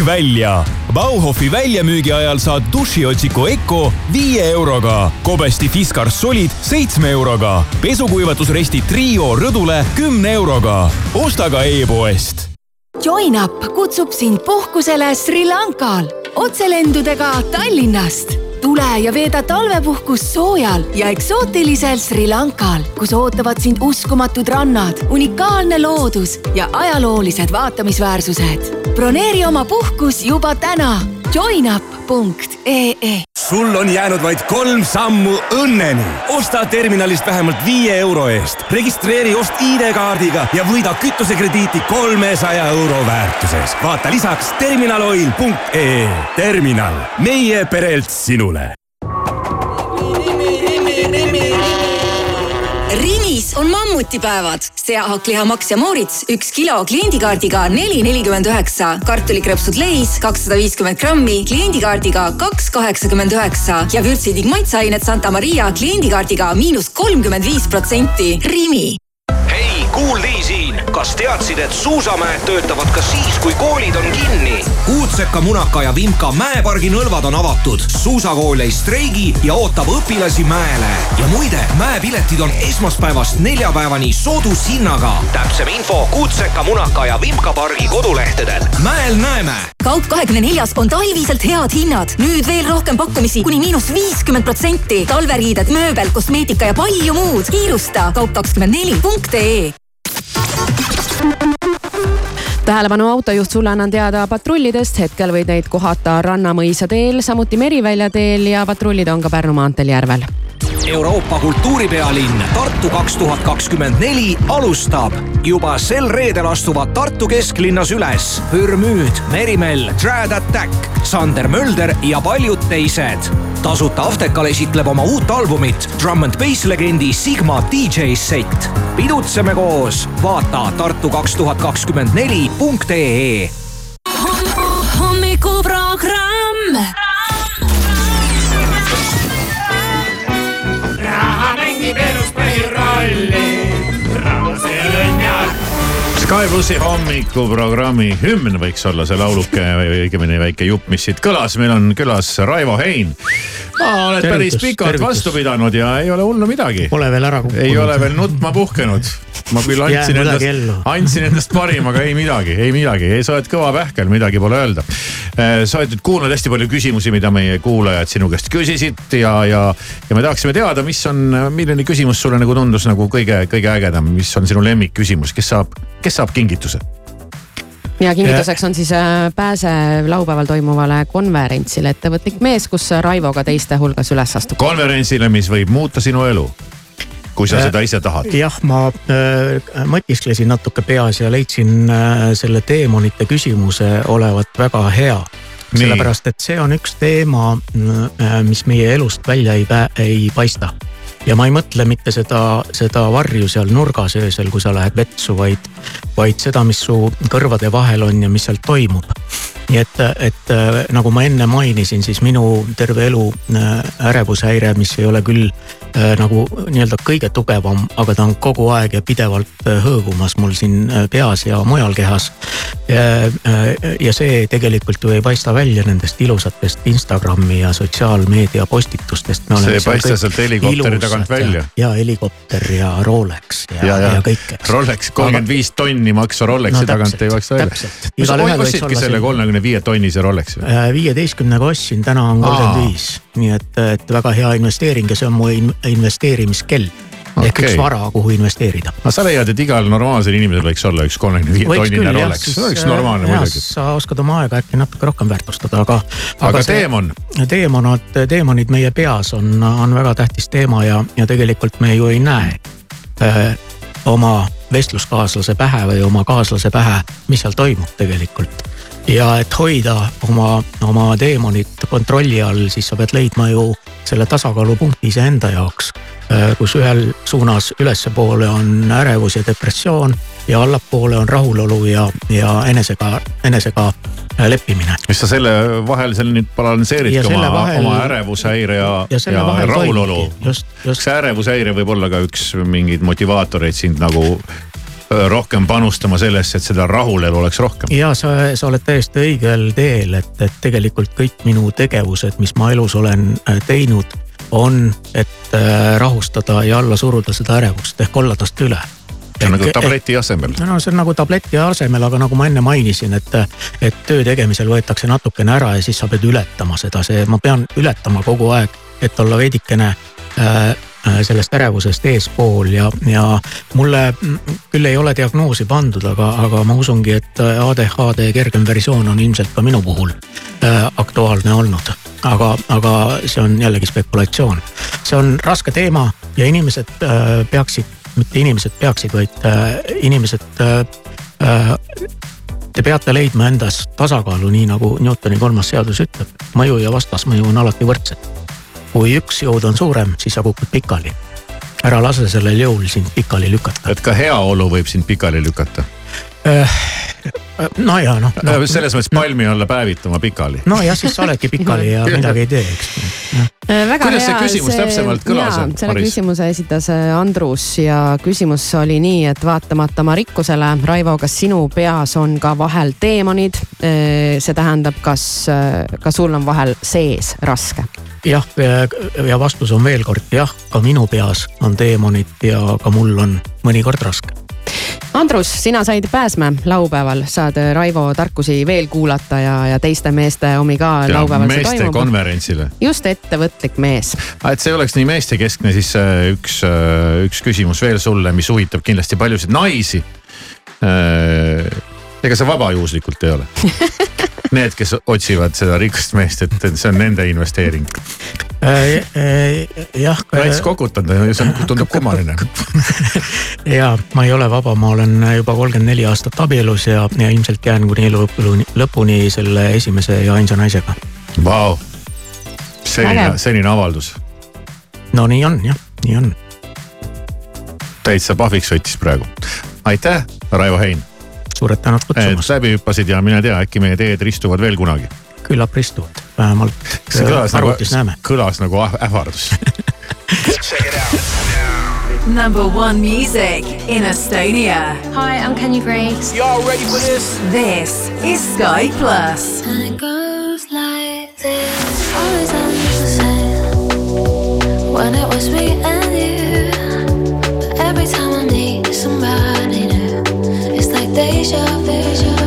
Kõik välja. Bauhofi väljamüügi ajal saad dušiotsiku Eco viie euroga, Kobesti Fiskars Solid seitsme euroga, pesukuivatusresti Trio rõdule kümne euroga. osta ka e-poest JoinUp kutsub sind puhkusele Sri Lankal otselendudega Tallinnast. Tule ja veeda talvepuhkust soojal ja eksootilisel Sri Lankal, kus ootavad sind uskumatud rannad, unikaalne loodus ja ajaloolised vaatamisväärsused. broneeri oma puhkus juba täna joinup.ee sul on jäänud vaid kolm sammu õnneni. osta terminalist vähemalt viie euro eest, registreeri ost ID-kaardiga ja võida kütusekrediiti kolmesaja euro väärtuses. vaata lisaks terminaloil.ee. terminal, meie perelt sinule. Rimis on mammutipäevad, seahakkliha Max ja Moritz üks kilo kliendikaardiga neli nelikümmend üheksa, kartulikrõpsud Leis kakssada viiskümmend grammi kliendikaardiga kaks kaheksakümmend üheksa. Ja vürtsidig maitseained Santa Maria kliendikaardiga miinus kolmkümmend viis protsenti. Rimi Kuuldi siin, kas teadsid, et suusamäed töötavad ka siis, kui koolid on kinni? Kuutseka, Munaka ja Vimka mäepargi nõlvad on avatud, suusakool ei streigi ja ootab õpilasi mäele. ja muide, mäepiletid on esmaspäevast neljapäevani soodushinnaga. täpsem info Kuutseka, Munaka ja Vimka pargi kodulehtedel. mäel näeme. kaup kahekümne neljas on talviselt head hinnad, nüüd veel rohkem pakkumisi kuni miinus viiskümmend protsenti, talveriided, mööbel, kosmeetika ja palju muud. kiirusta kaup kakskümmend neli punkt ee. Tähelepanu autojuht, sulle annan teada patrullidest, hetkel võid neid kohata Rannamõisa teel, samuti Merivälja teel ja patrullid on ka Pärnu maanteel Järvel. Euroopa kultuuripealinn Tartu kaks tuhat kakskümmend neli alustab. juba sel reedel astuvad Tartu kesklinnas üles Pürmüüd, Merimell, Trad Attack, Sander Mölder ja paljud teised. tasuta Aftekal esitleb oma uut albumit Drum and Bass legendi Sigma DJ set. pidutseme koos, vaata Tartu kaks tuhat kakskümmend neli punkt ee Sky plussi hommikuprogrammi hümn võiks olla see lauluke või õigemini väike jupp, mis siit kõlas, meil on külas Raivo Hein. oled päris Tervitus, pikalt tervitus. vastu pidanud ja ei ole hullu midagi. Pole veel ära kukkunud. ei ole veel nutma puhkenud. ma küll andsin endast andsin endast parima, aga ei midagi, ei midagi, sa oled kõva pähkel, midagi pole öelda. Sa oled nüüd kuulnud hästi palju küsimusi, mida meie kuulajad sinu käest küsisid ja, ja, ja me tahaksime teada, mis on, milline küsimus sulle nagu tundus nagu kõige, kõige ägedam, mis on sinu lemmikküsimus, kes saab, kes saab kingituse? ja kingituseks on siis äh, pääse laupäeval toimuvale konverentsile Ettevõtlik mees, kus Raivo ka teiste hulgas üles astub. konverentsile, mis võib muuta sinu elu, kui sa Äh, seda ise tahad. jah, ma äh, mõtisklesin natuke peas ja leidsin äh, selle teemonite küsimuse olevat väga hea. Sellepärast, et see on üks teema, mis meie elust välja ei, ei paista. Ja ma ei mõtle mitte seda, seda varju seal nurgas öösel, kui sa lähed vetsu, vaid, vaid seda, mis su kõrvade vahel on ja mis seal toimub. nii et, et äh, nagu ma enne mainisin, siis minu terve elu äh, ärevushäire, mis ei ole küll äh, nagu nii-öelda kõige tugevam, aga ta on kogu aeg ja pidevalt hõõgumas mul siin peas ja mujal kehas. ja see tegelikult ju ei paista välja nendest ilusatest Instagrami ja sotsiaalmeedia postitustest. See ei paista sealt helikopteri tagant välja. ja helikopter ja Rolex ja, ja, ja kõik. Rolex kolmkümmend viis tonni maksva Rolexi No tagant täpselt, ei paista välja kas ostsidki selle kolmekümne viie tonnise Rolexi või? viieteistkümnega ostsin, täna on kolmkümmend viis, nii et, et väga hea investeering ja see on mu in- investeerimiskell ehk Okei. üks vara, kuhu investeerida. no sa leiad, et igal normaalsel inimesel võiks olla üks kolmekümne viie tonnine Rolex, see oleks normaalne muidugi. sa oskad oma aega äkki natuke rohkem väärtustada, aga. Aga teemon?? teemonid, teemonid meie peas on, on väga tähtis teema ja, ja tegelikult me ju ei näe äh, oma vestluskaaslase pähe või oma kaaslase pähe, mis seal toimub tegelikult. ja et hoida oma, oma teemonit kontrolli all, siis sa pead leidma ju selle tasakaalupunkti iseenda jaoks. kus ühel suunas ülespoole on ärevus ja depressioon ja allapoole on rahulolu ja, ja enesega, enesega leppimine. mis sa selle vahel seal nüüd balansseeridki oma vahel..., oma ärevushäire ja, ja, ja rahulolu. see ärevushäire võib olla ka üks mingeid motivaatoreid sind nagu rohkem panustama sellesse, et seda rahulolu oleks rohkem. ja sa, sa oled täiesti õigel teel, et, et tegelikult kõik minu tegevused, mis ma elus olen äh, teinud, on, et äh, rahustada ja alla suruda seda ärevust ehk olla tast üle see on nagu tableti asemel. no see on nagu tableti asemel, aga nagu ma enne mainisin, et, et töö tegemisel võetakse natukene ära ja siis sa pead ületama seda, see, ma pean ületama kogu aeg, et olla veidikene Äh, sellest ärevusest eespool ja, ja mulle küll ei ole diagnoosi pandud, aga, aga ma usungi, et ADHD kergem versioon on ilmselt ka minu puhul äh, aktuaalne olnud. aga, aga see on jällegi spekulatsioon. see on raske teema ja inimesed äh, peaksid, mitte inimesed peaksid, vaid äh, inimesed äh, äh, Te peate leidma endas tasakaalu, nii nagu Newtoni kolmas seadus ütleb, mõju ja vastasmõju on alati võrdsed kui üks jõud on suurem, siis sa kukud pikali. ära lase sellel jõul sind pikali lükata. et ka heaolu võib sind pikali lükata äh, no ja noh no, no. selles mõttes palmi alla päevitama pikali. nojah, siis sa oledki pikali ja midagi ei tee, eks äh, väga kuidas see küsimus see, täpsemalt kõlas? selle Maris? küsimuse esitas äh, Andrus ja küsimus oli nii, et vaatamata oma rikkusele, Raivo, kas sinu peas on ka vahel teemonid? see tähendab, kas, ka sul on vahel sees raske? jah, ja vastus on veel kord jah, ka minu peas on teemonid ja ka mul on mõnikord raske. Andrus, sina said Pääsmäe laupäeval, saad Raivo tarkusi veel kuulata ja, ja teiste meeste omi ka ja, laupäeval. meeste konverentsile. just ettevõtlik mees. Ah, et see oleks nii meestekeskne, siis äh, üks, äh, üks küsimus veel sulle, mis huvitab kindlasti paljusid naisi. Äh, ega sa vabajuhuslikult ei ole need, kes otsivad seda rikast meest, et see on nende investeering äh,. äh jah. Rats kokutab, see tundub kummaline. ja ma ei ole vaba, ma olen juba kolmkümmend neli aastat abielus ja, ja ilmselt jään kuni elu lõpuni, lõpuni selle esimese ja ainsa naisega. Vau, selline, selline avaldus. no nii on jah, nii on. täitsa pahviks võttis praegu. aitäh, Raivo Hein suured tänud kutsumast. läbi hüppasid ja mine tea, äkki meie teed ristuvad veel kunagi. Küllap ristuvad, vähemalt see kõlas nagu, kõlas nagu ähvardus Number one music in Estonia. Hi, I'm Kenya Grace. Y'all ready for this? This is Sky Plus. And it goes like this. Always on the same. When it was me and you. But every time I need somebody new, it's like deja vu.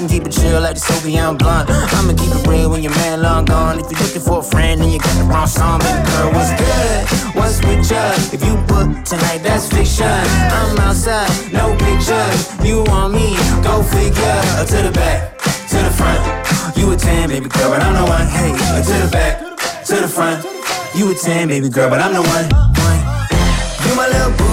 Can keep it chill like the Soviet blunt. I'ma keep it real when your man long gone. If you're looking for a friend and you got the wrong song. Baby girl, what's good? What's with ya? If you book tonight, that's fiction. I'm outside, no pictures. You want me, go figure. To the back, to the front. You a 10, baby girl, but I'm the one. Hey, to the back, to the front. You a 10, baby girl, but I'm the one. One. You my little boo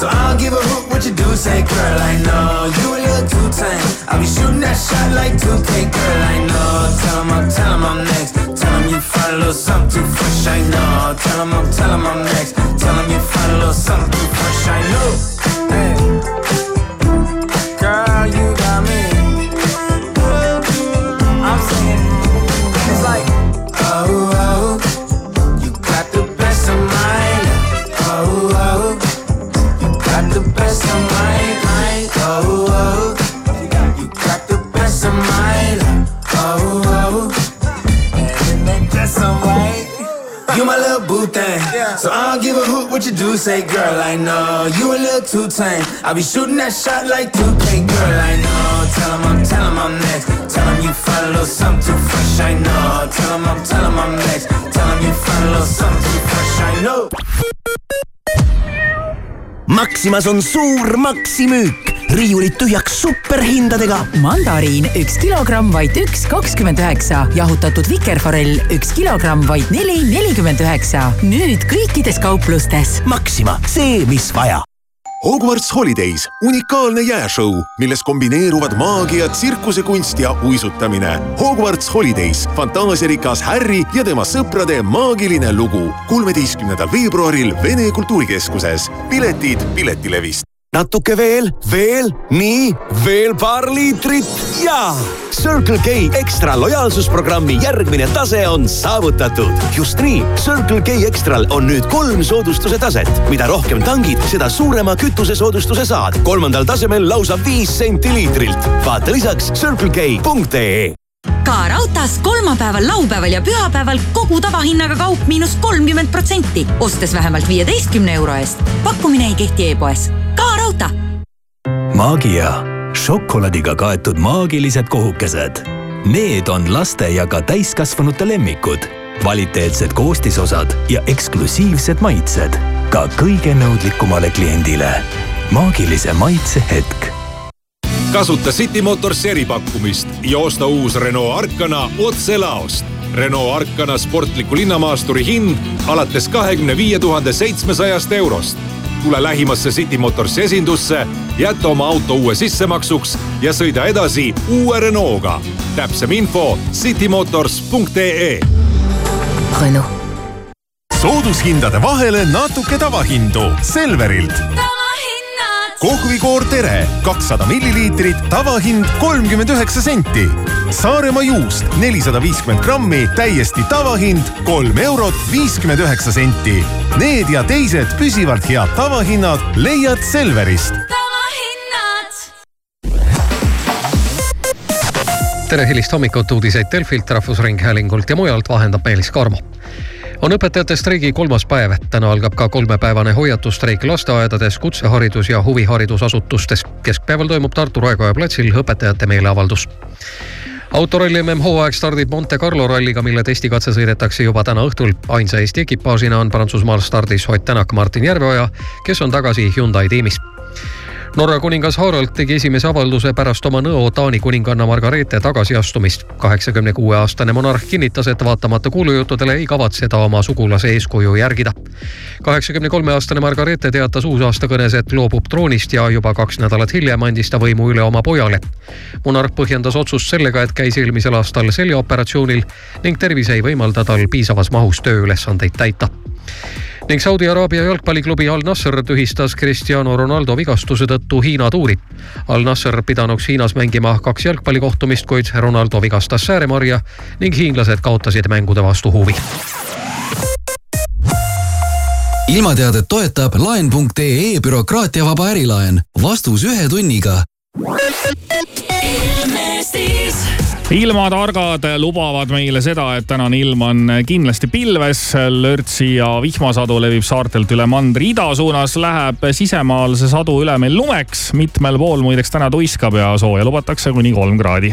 So I don't give a hoot what you do Say girl, I know. You a little too tame I'll be shooting that shot like 2K Girl, I know. Tell him I'm, tell him I'm next. Tell him you find a little something too fresh I know. Tell him I'm, tell him I'm next. Tell him you find a little something Say, girl, I know you a little too tame. I be shooting that shot like 2K, girl, I know. Tell him I'm, tell him I'm next. Tell him you find a little something too fresh, I know. Tell him I'm, tell him I'm next. Tell him you find a little something too fresh, I know. Maximas on suur maksimüük, riiulid tühjaks superhindadega. mandariin üks kilogramm, vaid üks kakskümmend üheksa. jahutatud vikerforell üks kilogramm, vaid neli nelikümmend üheksa. nüüd kõikides kauplustes. Maxima, see, mis vaja Hogwarts Holidays, unikaalne jääšõu, milles kombineeruvad maagia, tsirkusekunst ja uisutamine. Hogwarts Holidays, fantaasiarikas Harry ja tema sõprade maagiline lugu. kolmeteistkümnendal veebruaril Vene Kultuurikeskuses. piletid Piletilevist natuke veel, veel, nii, veel paar liitrit ja Circle K ekstra lojaalsusprogrammi järgmine tase on saavutatud. just nii, Circle K Extral on nüüd kolm soodustuse taset. mida rohkem tangid, seda suurema kütusesoodustuse saad. kolmandal tasemel lausa viis senti liitrilt. vaata lisaks circlek.ee ka raudtees kolmapäeval, laupäeval ja pühapäeval kogu tavahinnaga kaup miinus kolmkümmend protsenti, ostes vähemalt viieteistkümne euro eest. pakkumine ei kehti e-poes. ka raudtee. Maagia, šokolaadiga kaetud maagilised kohukesed. Need on laste ja ka täiskasvanute lemmikud. kvaliteetsed koostisosad ja eksklusiivsed maitsed ka kõige nõudlikumale kliendile. maagilise maitse hetk kasuta City Motors eripakkumist ja osta uus Renault Arkana otse laost. Renault Arkana sportliku linnamaasturi hind alates kahekümne viie tuhande seitsmesajast eurost. Tule lähimasse City Motorsi esindusse, jäta oma auto uue sissemaksuks ja sõida edasi uue Renault'ga. täpsem info citymotors.ee. Renault. soodushindade vahele natuke tavahindu Selverilt kohvikoor Tere kakssada milliliitrit, tavahind kolmkümmend üheksa senti. Saaremaa juust nelisada viiskümmend grammi, täiesti tavahind kolm eurot viiskümmend üheksa senti. Need ja teised püsivalt head tavahinnad leiad Selverist. tere hilist hommikut, uudiseid Delfilt, Rahvusringhäälingult ja mujalt vahendab Meelis Karmo on õpetajate streigi kolmas päev. täna algab ka kolmepäevane hoiatusstreik lasteaedades, kutseharidus ja huviharidusasutustes. keskpäeval toimub Tartu Raekoja platsil õpetajate meeleavaldus autoralli MM hooaeg stardib Monte Carlo ralliga, mille testikatse sõidetakse juba täna õhtul. ainsa Eesti ekipaažina on Prantsusmaal stardis Ott Tänak, Martin Järveoja, kes on tagasi Hyundai tiimis Norra kuningas Harald tegi esimese avalduse pärast oma nõo Taani kuninganna Margareete tagasiastumist. kaheksakümne kuue aastane monarh kinnitas, et vaatamata kuulujuttudele ei kavatse ta oma sugulase eeskuju järgida. kaheksakümne kolme aastane Margareete teatas uusaastakõnes, et loobub troonist ja juba kaks nädalat hiljem andis ta võimu üle oma pojale. monarh põhjendas otsust sellega, et käis eelmisel aastal seljaoperatsioonil ning tervis ei võimalda tal piisavas mahus tööülesandeid täita ning Saudi Araabia jalgpalliklubi Al Nasser tühistas Cristiano Ronaldo vigastuse tõttu Hiina tuuri. Al Nasser pidanuks Hiinas mängima kaks jalgpallikohtumist, kuid Ronaldo vigastas sääremarja ning hiinlased kaotasid mängude vastu huvi ilmateadet toetab laen.ee bürokraatiavaba ärilaen. vastus ühe tunniga. Ilmatargad lubavad meile seda, et tänane ilm on kindlasti pilves. lörtsi ja vihmasadu levib saartelt üle mandri ida suunas, läheb sisemaal see sadu üle meil lumeks. mitmel pool muideks täna tuiskab ja sooja lubatakse kuni kolm kraadi.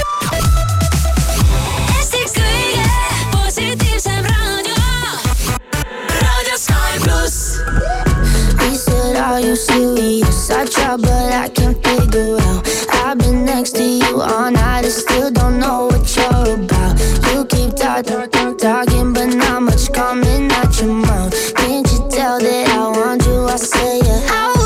I try, but I can't figure out. I've been next to you all night, I still don't know what you're about. You keep talking, talk, talking, but not much coming out your mouth. Can't you tell that I want you? I say yeah.